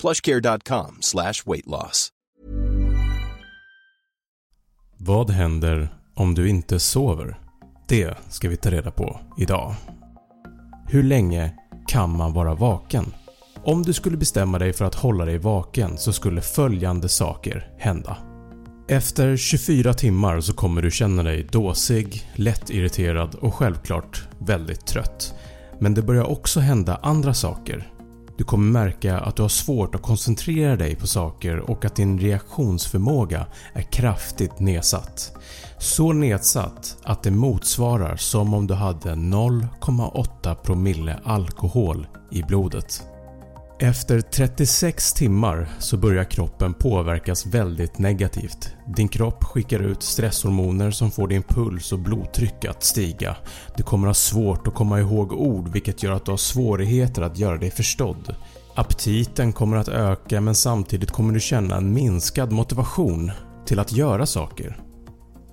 plushcare.com slash weight loss. Vad händer om du inte sover? Det ska vi ta reda på idag. Hur länge kan man vara vaken? Om du skulle bestämma dig för att hålla dig vaken så skulle följande saker hända. Efter 24 timmar så kommer du känna dig dåsig, lättirriterad och självklart väldigt trött. Men det börjar också hända andra saker. Du kommer märka att du har svårt att koncentrera dig på saker och att din reaktionsförmåga är kraftigt nedsatt. Så nedsatt att det motsvarar som om du hade 0,8 promille alkohol i blodet. Efter 36 timmar så börjar kroppen påverkas väldigt negativt. Din kropp skickar ut stresshormoner som får din puls och blodtryck att stiga. Du kommer ha svårt att komma ihåg ord vilket gör att du har svårigheter att göra dig förstådd. Aptiten kommer att öka men samtidigt kommer du känna en minskad motivation till att göra saker.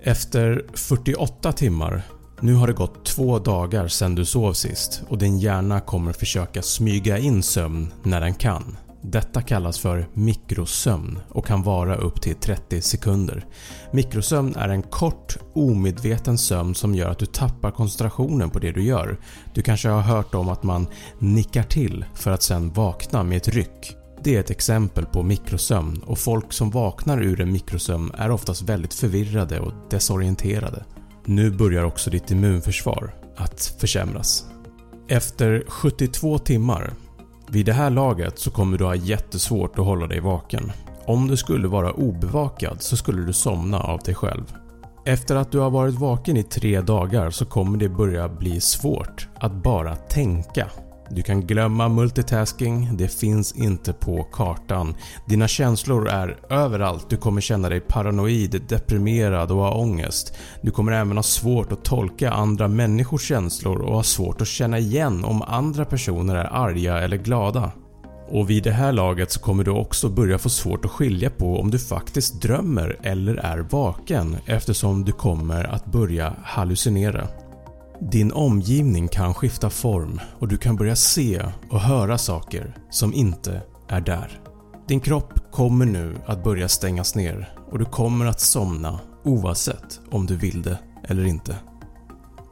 Efter 48 timmar nu har det gått två dagar sedan du sov sist och din hjärna kommer försöka smyga in sömn när den kan. Detta kallas för mikrosömn och kan vara upp till 30 sekunder. Mikrosömn är en kort omedveten sömn som gör att du tappar koncentrationen på det du gör. Du kanske har hört om att man nickar till för att sen vakna med ett ryck. Det är ett exempel på mikrosömn och folk som vaknar ur en mikrosömn är oftast väldigt förvirrade och desorienterade. Nu börjar också ditt immunförsvar att försämras. Efter 72 timmar, vid det här laget så kommer du ha jättesvårt att hålla dig vaken. Om du skulle vara obevakad så skulle du somna av dig själv. Efter att du har varit vaken i 3 dagar så kommer det börja bli svårt att bara tänka du kan glömma multitasking, det finns inte på kartan. Dina känslor är överallt, du kommer känna dig paranoid, deprimerad och ha ångest. Du kommer även ha svårt att tolka andra människors känslor och ha svårt att känna igen om andra personer är arga eller glada. Och vid det här laget så kommer du också börja få svårt att skilja på om du faktiskt drömmer eller är vaken eftersom du kommer att börja hallucinera. Din omgivning kan skifta form och du kan börja se och höra saker som inte är där. Din kropp kommer nu att börja stängas ner och du kommer att somna oavsett om du vill det eller inte.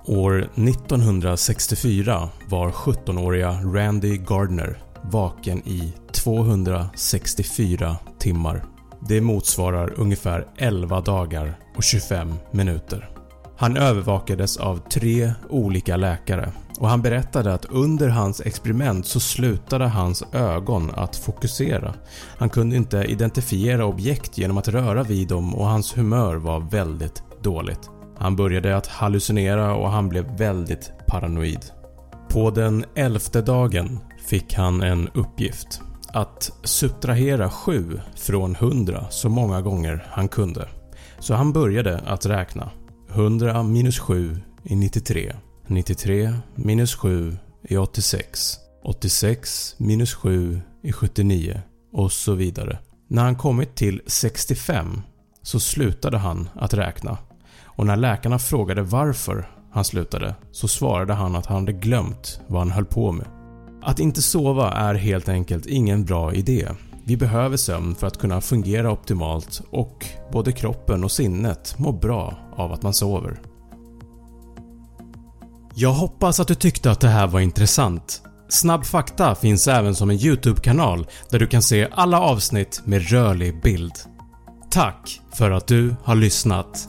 År 1964 var 17-åriga Randy Gardner vaken i 264 timmar. Det motsvarar ungefär 11 dagar och 25 minuter. Han övervakades av tre olika läkare och han berättade att under hans experiment så slutade hans ögon att fokusera. Han kunde inte identifiera objekt genom att röra vid dem och hans humör var väldigt dåligt. Han började att hallucinera och han blev väldigt paranoid. På den elfte dagen fick han en uppgift. Att subtrahera 7 från 100 så många gånger han kunde. Så han började att räkna 100 minus 7 är 93. 93 minus 7 är 86. 86 minus 7 är 79 och så vidare. När han kommit till 65 så slutade han att räkna och när läkarna frågade varför han slutade så svarade han att han hade glömt vad han höll på med. Att inte sova är helt enkelt ingen bra idé. Vi behöver sömn för att kunna fungera optimalt och både kroppen och sinnet mår bra av att man sover. Jag hoppas att du tyckte att det här var intressant. Snabb fakta finns även som en YouTube-kanal där du kan se alla avsnitt med rörlig bild. Tack för att du har lyssnat.